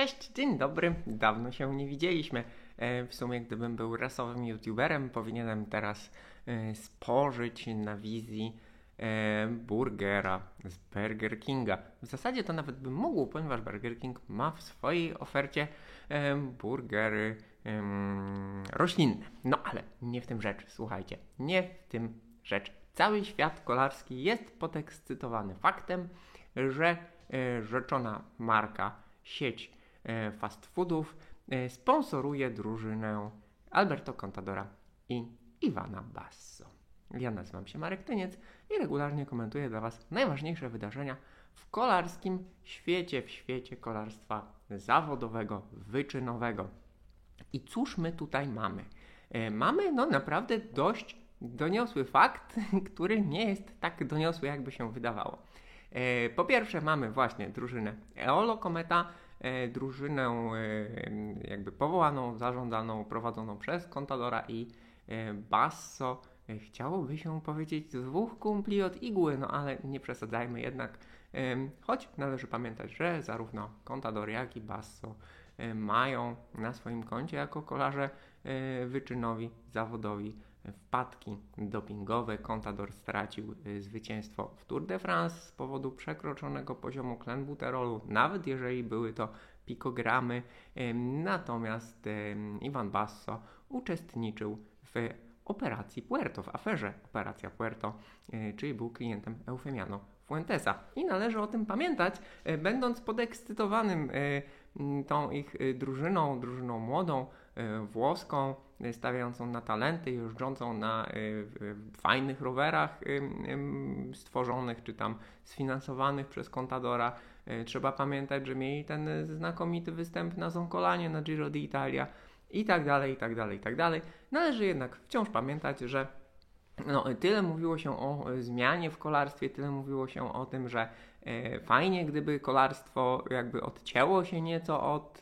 Cześć, dzień dobry. Dawno się nie widzieliśmy. E, w sumie, gdybym był rasowym youtuberem, powinienem teraz e, spożyć na wizji e, burgera z Burger Kinga. W zasadzie to nawet bym mógł, ponieważ Burger King ma w swojej ofercie burgery roślinne. No ale nie w tym rzecz, słuchajcie. Nie w tym rzecz. Cały świat kolarski jest podekscytowany faktem, że rzeczona marka, sieć fast foodów e, sponsoruje drużynę Alberto Contadora i Iwana Basso. Ja nazywam się Marek Tyniec i regularnie komentuję dla Was najważniejsze wydarzenia w kolarskim świecie, w świecie kolarstwa zawodowego, wyczynowego. I cóż my tutaj mamy? E, mamy no naprawdę dość doniosły fakt, który nie jest tak doniosły, jakby się wydawało. Po pierwsze mamy właśnie drużynę Eolo Kometa, E, drużynę e, jakby powołaną, zarządzaną, prowadzoną przez Contadora i e, Basso. Chciałoby się powiedzieć dwóch kumpli od igły, no ale nie przesadzajmy jednak. Choć należy pamiętać, że zarówno Contador, jak i Basso mają na swoim koncie jako kolarze wyczynowi, zawodowi wpadki dopingowe. Contador stracił y, zwycięstwo w Tour de France z powodu przekroczonego poziomu klenbuterolu, nawet jeżeli były to pikogramy. Natomiast Ivan Basso uczestniczył w operacji Puerto, w aferze Operacja Puerto, y, czyli był klientem Eufemiano Fuentesa. I należy o tym pamiętać, y, będąc podekscytowanym tą ich drużyną, drużyną młodą, włoską, stawiającą na talenty, jeżdżącą na y, fajnych rowerach stworzonych czy tam sfinansowanych przez Contadora. Trzeba pamiętać, że mieli ten znakomity występ na Zonkolanie, na Giro d'Italia i tak dalej, i tak dalej, i tak dalej. Należy jednak wciąż pamiętać, że no, tyle mówiło się o zmianie w kolarstwie, tyle mówiło się o tym, że e, fajnie, gdyby kolarstwo jakby odcięło się nieco od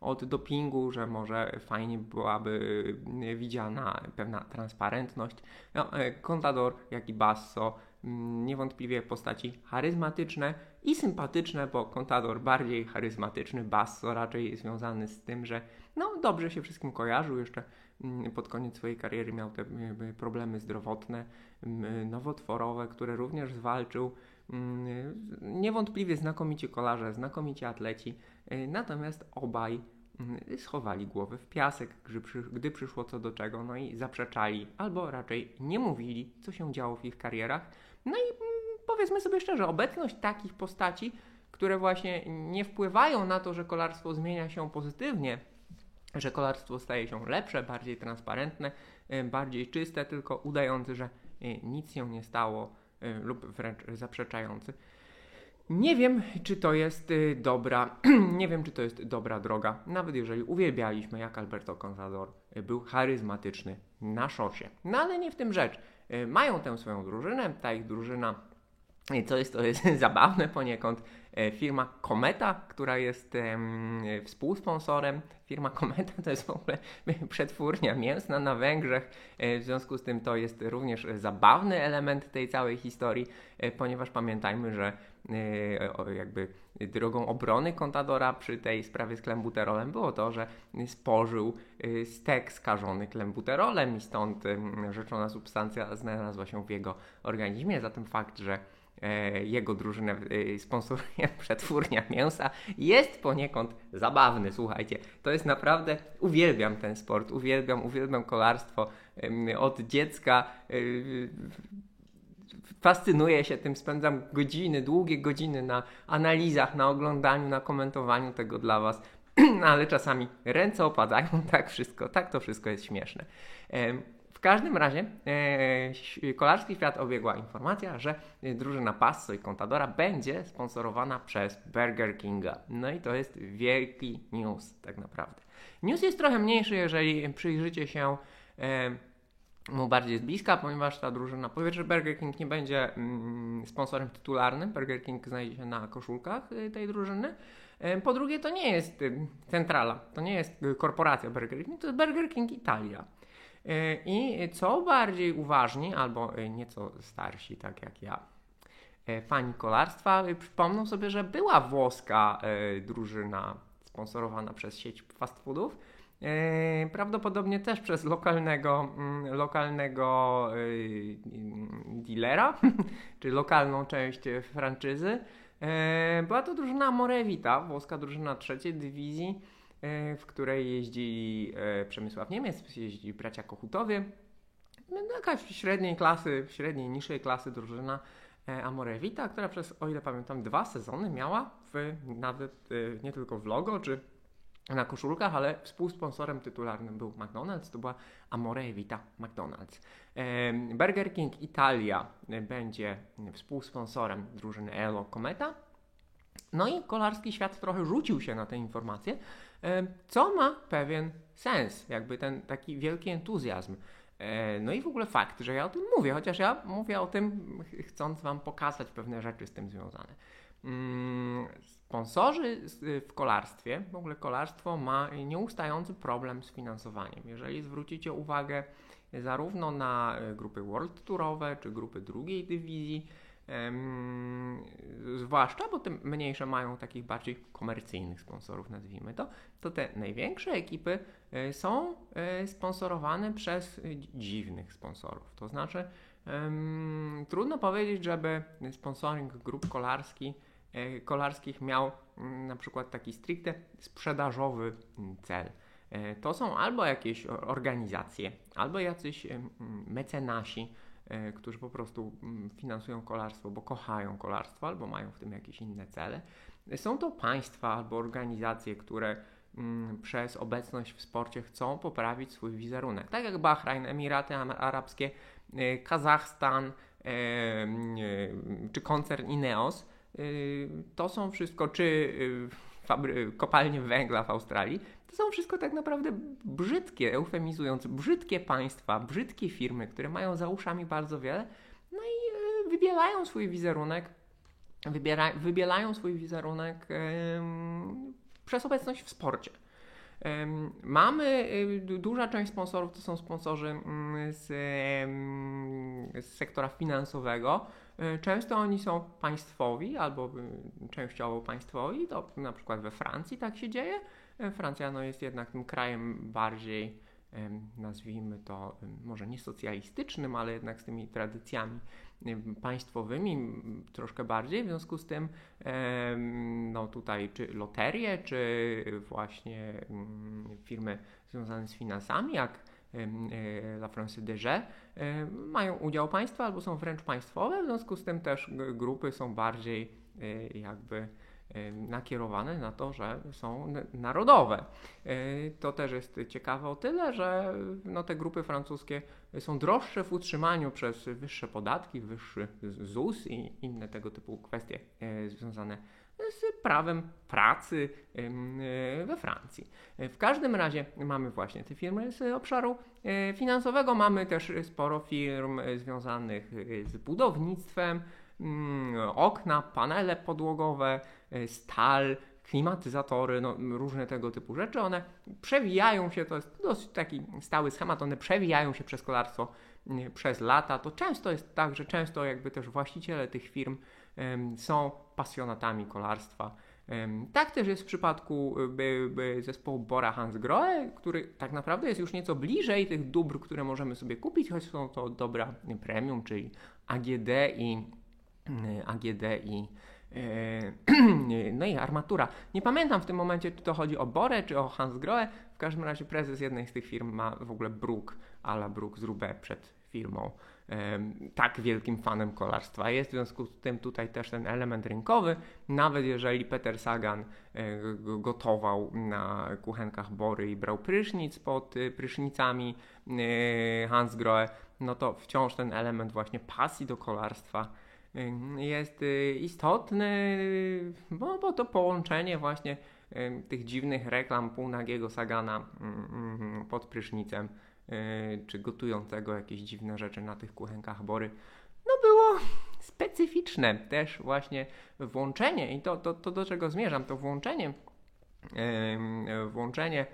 od dopingu, że może fajnie byłaby e, widziana pewna transparentność. No, e, Contador, jak i Basso, mm, niewątpliwie postaci charyzmatyczne i sympatyczne, bo Contador bardziej charyzmatyczny, Basso raczej związany z tym, że no, dobrze się wszystkim kojarzył, jeszcze mm, pod koniec swojej kariery miał te e, problemy zdrowotne, nowotworowe, które również zwalczył. Mm, niewątpliwie znakomici kolarze, znakomici atleci, y, natomiast obaj mm, schowali głowy w piasek, gdy przyszło co do czego, no i zaprzeczali, albo raczej nie mówili, co się działo w ich karierach. No i mm, powiedzmy sobie szczerze, obecność takich postaci, które właśnie nie wpływają na to, że kolarstwo zmienia się pozytywnie, że kolarstwo staje się lepsze, bardziej transparentne, y, bardziej czyste, tylko udające, że y, nic się nie stało, Y, lub wręcz zaprzeczający. Nie wiem, czy to jest y, dobra, nie wiem, czy to jest dobra droga, nawet jeżeli uwielbialiśmy, jak Alberto Contador y, był charyzmatyczny na szosie. No ale nie w tym rzecz. Mają tę swoją drużynę, ta ich drużyna, co jest, to jest zabawne poniekąd, firma Kometa, która jest współsponsorem. Firma Kometa to jest w ogóle przetwórnia mięsna na Węgrzech, e, w związku z tym to jest również zabawny element tej całej historii, e, ponieważ pamiętajmy, że jakby drogą obrony kontadora przy tej sprawie z klembuterolem było to, że spożył stek skażony klembuterolem i stąd rzeczona substancja znalazła się w jego organizmie. Zatem fakt, że E, jego drużynę e, sponsoruje przetwórnia mięsa, jest poniekąd zabawny, słuchajcie. To jest naprawdę, uwielbiam ten sport, uwielbiam, uwielbiam kolarstwo. Od dziecka e, fascynuję się tym, spędzam godziny, długie godziny na analizach, na oglądaniu, na komentowaniu tego dla Was. ale czasami ręce opadają, tak wszystko, tak to wszystko jest śmieszne. W każdym razie e, kolarski świat obiegła informacja, że drużyna Passo i Contadora będzie sponsorowana przez Burger Kinga. No i to jest wielki news tak naprawdę. News jest trochę mniejszy, jeżeli przyjrzycie się e, mu bardziej z bliska, ponieważ ta drużyna, po pierwsze Burger King nie będzie mm, sponsorem tytularnym, Burger King znajdzie się na koszulkach y, tej drużyny. E, po drugie, to nie jest centrala, to nie jest korporacja Burger King, to jest Burger King Italia. E, I co bardziej uważni, albo e, nieco starsi, tak jak ja, fani kolarstwa przypomną sobie, że była włoska drużyna sponsorowana przez sieć fast foodów. Prawdopodobnie też przez lokalnego, mm, lokalnego dealera, czy lokalną część franczyzy. Była to drużyna Morevita, włoska drużyna trzeciej dywizji, w której jeździ Przemysław Niemiec, jeździ bracia Kochutowie. No, jakaś średniej klasy, średniej, niższej klasy drużyna e, Amorevita, która przez, o ile pamiętam, dwa sezony miała w, nawet e, nie tylko w logo czy na koszulkach, ale współsponsorem tytularnym był McDonald's, to była Amorevita McDonald's. E, Burger King Italia będzie współsponsorem drużyny Elo Cometa. No i kolarski świat trochę rzucił się na te informacje, co ma pewien sens, jakby ten taki wielki entuzjazm. E, no i w ogóle fakt, że ja o tym mówię, chociaż ja mówię o tym chcąc Wam pokazać pewne rzeczy z tym związane. Mm, sponsorzy w kolarstwie, w ogóle kolarstwo ma nieustający problem z finansowaniem. Jeżeli zwrócicie uwagę zarówno na e, grupy World Tourowe, czy grupy drugiej dywizji, zwłaszcza, bo te mniejsze mają takich bardziej komercyjnych sponsorów, nazwijmy to, to te największe ekipy e, są e, sponsorowane przez dziwnych sponsorów. To znaczy, trudno powiedzieć, żeby sponsoring grup kolarski, e, kolarskich miał mm, na przykład taki stricte sprzedażowy cel. To są albo jakieś organizacje, albo jacyś mecenasi, którzy po prostu mm, finansują kolarstwo, bo kochają kolarstwo albo mają w tym jakieś inne cele. Są to państwa albo organizacje, które mm, przez obecność w sporcie chcą poprawić swój wizerunek. Tak jak Bahrain, Emiraty Arabskie, e, Kazachstan e, czy koncern Ineos. To są wszystko, czy kopalnie węgla w Australii, to są wszystko tak naprawdę brzydkie, eufemizując, brzydkie państwa, brzydkie firmy, które mają za uszami bardzo wiele, no i e, wybielają swój wizerunek, wybiera, wybielają swój wizerunek przez obecność w sporcie. Mamy, y, duża część sponsorów to są sponsorzy mm, z, z sektora finansowego. E, często oni są państwowi albo częściowo państwowi, to na przykład we Francji tak się dzieje. E, Francja no, jest jednak tym krajem bardziej, nazwijmy to, może nie socjalistycznym, ale jednak z tymi tradycjami państwowymi troszkę bardziej. W związku z tym, no tutaj, czy loterie, czy właśnie firmy związane z finansami, jak La France Dege, mają udział państwa albo są wręcz państwowe. W związku z tym też grupy są bardziej e, jakby nakierowane na to, że są narodowe. E, to też jest ciekawe o tyle, że no, te grupy francuskie są droższe w utrzymaniu przez wyższe podatki, wyższy ZUS i inne tego typu kwestie e, związane z prawem pracy e, we Francji. W każdym razie mamy właśnie te firmy z obszaru finansowego, mamy też sporo firm związanych z budownictwem, mm, okna, panele podłogowe, E, stal, klimatyzatory, no, różne tego typu rzeczy, one przewijają się, to jest dosyć taki stały schemat, one przewijają się przez kolarstwo przez lata. To często jest tak, że często jakby też właściciele tych firm są pasjonatami kolarstwa. Tak też jest w przypadku e, zespołu Bora Hansgrohe, który tak naprawdę jest już nieco bliżej tych dóbr, które możemy sobie kupić, choć są to dobra premium, czyli AGD i AGD i Yy, no i armatura. Nie pamiętam w tym momencie, czy to chodzi o Borę, czy o Hansgrohe. W każdym razie prezes jednej z tych firm ma w ogóle Brook, ala Brook z Rubę przed firmą. Tak wielkim fanem kolarstwa jest, w związku z tym tutaj też ten element rynkowy, nawet jeżeli Peter Sagan e, gotował na kuchenkach Bory i brał prysznic pod e, prysznicami e, Hansgrohe, no to wciąż ten element właśnie pasji do kolarstwa jest istotny, bo, bo to połączenie właśnie tych dziwnych reklam półnagiego Sagana mm, mm, pod prysznicem, czy gotującego jakieś dziwne rzeczy na tych kuchenkach Bory, no było specyficzne też właśnie włączenie i to, to, to do czego zmierzam, to włączenie włączenie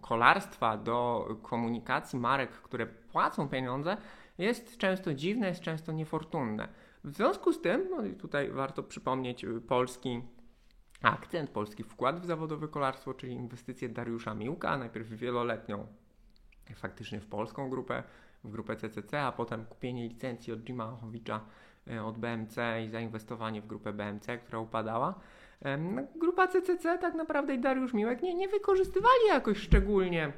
kolarstwa do komunikacji marek, które płacą pieniądze, jest często dziwne, jest często niefortunne. W związku z tym, no i tutaj warto przypomnieć polski akcent, polski wkład w zawodowe kolarstwo, czyli inwestycje Dariusza Miłka, najpierw wieloletnią faktycznie w polską grupę, w grupę CCC, a potem kupienie licencji od Jima Ochowicza od BMC i zainwestowanie w grupę BMC, która upadała. No, grupa CCC tak naprawdę i Dariusz Miłek nie, nie wykorzystywali jakoś szczególnie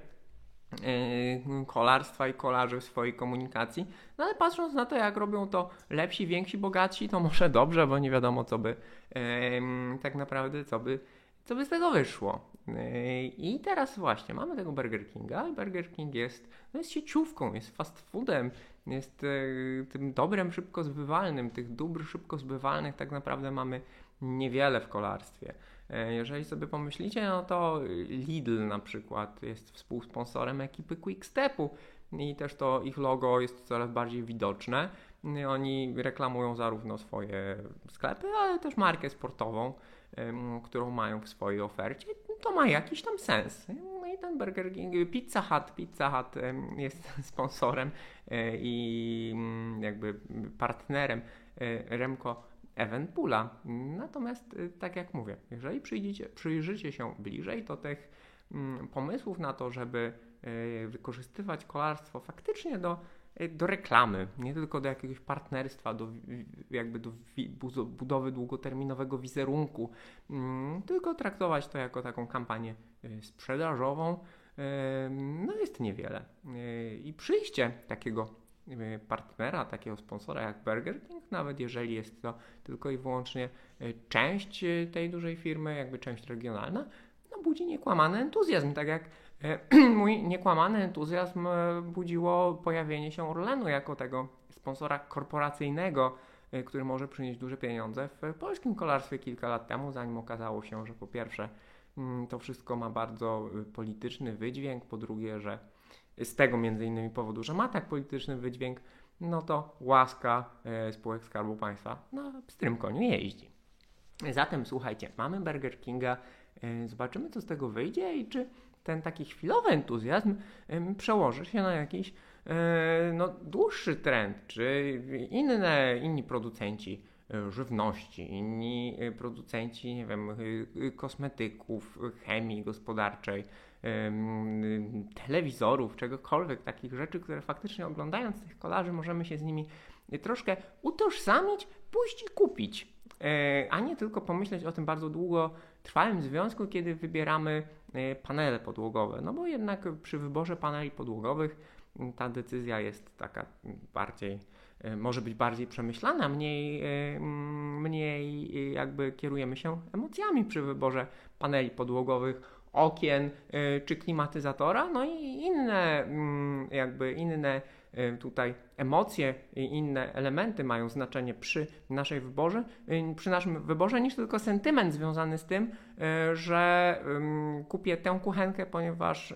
yy, kolarstwa i kolarzy w swojej komunikacji. No ale patrząc na to, jak robią to lepsi, więksi, bogatsi, to może dobrze, bo nie wiadomo, co by tak naprawdę, co by, co by z tego wyszło. Yy, I teraz właśnie mamy tego Burger Kinga Burger King jest, no jest sieciówką, jest fast foodem, jest tym dobrem szybko zbywalnym. Tych dóbr szybko zbywalnych tak naprawdę mamy niewiele w kolarstwie. E, jeżeli sobie pomyślicie, no to Lidl na przykład jest współsponsorem ekipy Quickstepu i też to ich logo jest coraz bardziej widoczne. Oni reklamują zarówno swoje sklepy, ale też markę sportową, którą mają w swojej ofercie. To ma jakiś tam sens. No i ten Burger King, Pizza Hut, Pizza Hut jest sponsorem e, i mm, jakby partnerem e, Remco Evenpoola. Natomiast, y, tak jak mówię, jeżeli przyjdziecie, przyjrzycie się bliżej, to tych mm, pomysłów na to, żeby wykorzystywać kolarstwo faktycznie do, do reklamy, nie tylko do jakiegoś partnerstwa, do, jakby do budowy długoterminowego wizerunku, mm, tylko traktować to jako taką kampanię sprzedażową, no jest niewiele. I przyjście takiego partnera, takiego sponsora jak Burger King, nawet jeżeli jest to tylko i wyłącznie część tej dużej firmy, jakby część regionalna, no budzi niekłamany entuzjazm, tak jak mój niekłamany entuzjazm budziło pojawienie się Orlenu jako tego sponsora korporacyjnego, który może przynieść duże pieniądze w polskim kolarstwie kilka lat temu, zanim okazało się, że po pierwsze mm, to wszystko ma bardzo polityczny wydźwięk, po drugie, że z tego między innymi powodu, że ma tak polityczny wydźwięk, no to łaska e, spółek Skarbu Państwa na pstrym koniu jeździ. Zatem słuchajcie, mamy Burger Kinga, e, zobaczymy co z tego wyjdzie i czy ten taki chwilowy entuzjazm przełoży się na jakiś e, no, dłuższy trend, czy inne, inni producenci żywności, inni producenci, nie wiem, kosmetyków, chemii gospodarczej, telewizorów, czegokolwiek, takich rzeczy, które faktycznie oglądając tych kolarzy możemy się z nimi troszkę utożsamić, pójść i kupić, e, a nie tylko pomyśleć o tym bardzo długo trwałym związku, kiedy wybieramy e, panele podłogowe. No bo jednak przy wyborze paneli podłogowych ta decyzja jest taka bardziej, e, może być bardziej przemyślana, mniej, mniej jakby kierujemy się emocjami przy wyborze paneli podłogowych okien czy klimatyzatora, no i inne jakby inne tutaj emocje i inne elementy mają znaczenie przy naszej wyborze, y, przy naszym wyborze niż tylko sentyment związany z tym, że kupię tę kuchenkę, ponieważ,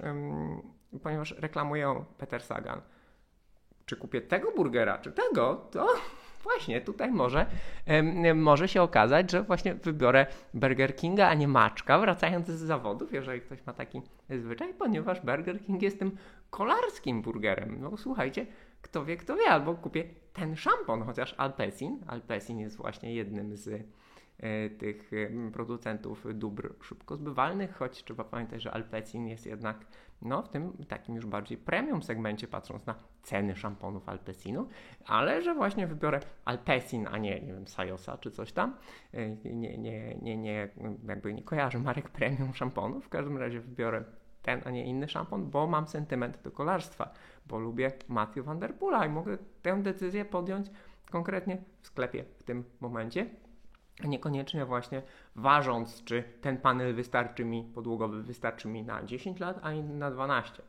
ponieważ reklamuje ją Peter Sagan. Czy kupię tego burgera, czy tego, to właśnie tutaj może, może się okazać, że właśnie wybiorę Burger Kinga, a nie Maczka, wracając z zawodów, jeżeli ktoś ma taki zwyczaj, ponieważ Burger King jest tym kolarskim burgerem. No słuchajcie, kto wie, kto wie, albo kupię ten szampon, chociaż Alpecin, Alpecin jest właśnie jednym z tych producentów dóbr szybko zbywalnych, choć trzeba pamiętać, że Alpecin jest jednak no, w tym takim już bardziej premium segmencie, patrząc na ceny szamponów Alpecinu, ale że właśnie wybiorę Alpecin, a nie, nie wiem, Sajosa czy coś tam. E, nie, nie, nie, nie, jakby nie kojarzę marek premium szamponów, w każdym razie wybiorę ten, a nie inny szampon, bo mam sentyment do kolarstwa, bo lubię Matthew Van Der Poola i mogę tę decyzję podjąć konkretnie w sklepie w tym momencie niekoniecznie właśnie ważąc, czy ten panel wystarczy mi, podłogowy wystarczy mi na 10 lat, a inny na 12.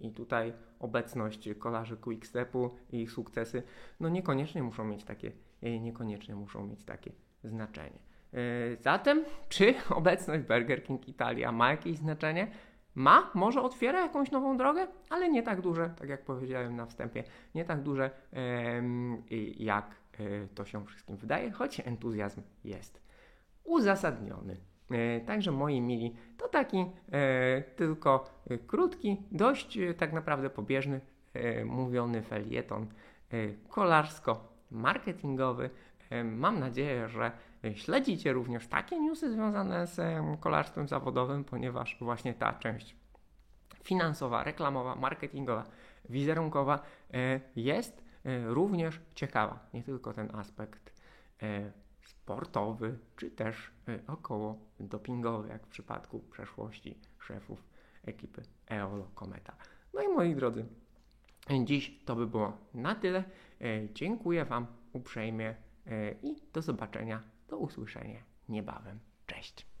I tutaj obecność kolarzy Quickstepu i ich sukcesy, no niekoniecznie muszą mieć takie, e, niekoniecznie muszą mieć takie znaczenie. E, zatem, czy obecność Burger King Italia ma jakieś znaczenie? Ma, może otwiera jakąś nową drogę, ale nie tak duże, tak jak powiedziałem na wstępie, nie tak duże jak to się wszystkim wydaje, choć entuzjazm jest uzasadniony. E, także moi mili, to taki e, tylko krótki, dość tak naprawdę pobieżny, mówiony felieton kolarsko marketingowy. E, Mam nadzieję, że śledzicie również takie newsy związane z em, kolarstwem zawodowym, ponieważ właśnie ta część finansowa, reklamowa, marketingowa, wizerunkowa e, jest e, również ciekawa. Nie tylko ten aspekt e, sportowy, czy też e, około dopingowy, jak w przypadku przeszłości szefów ekipy Eolo Kometa. No i moi drodzy, dziś to by było na tyle. E, Dziękuję Wam uprzejmie e, i do zobaczenia, do usłyszenia niebawem. Cześć!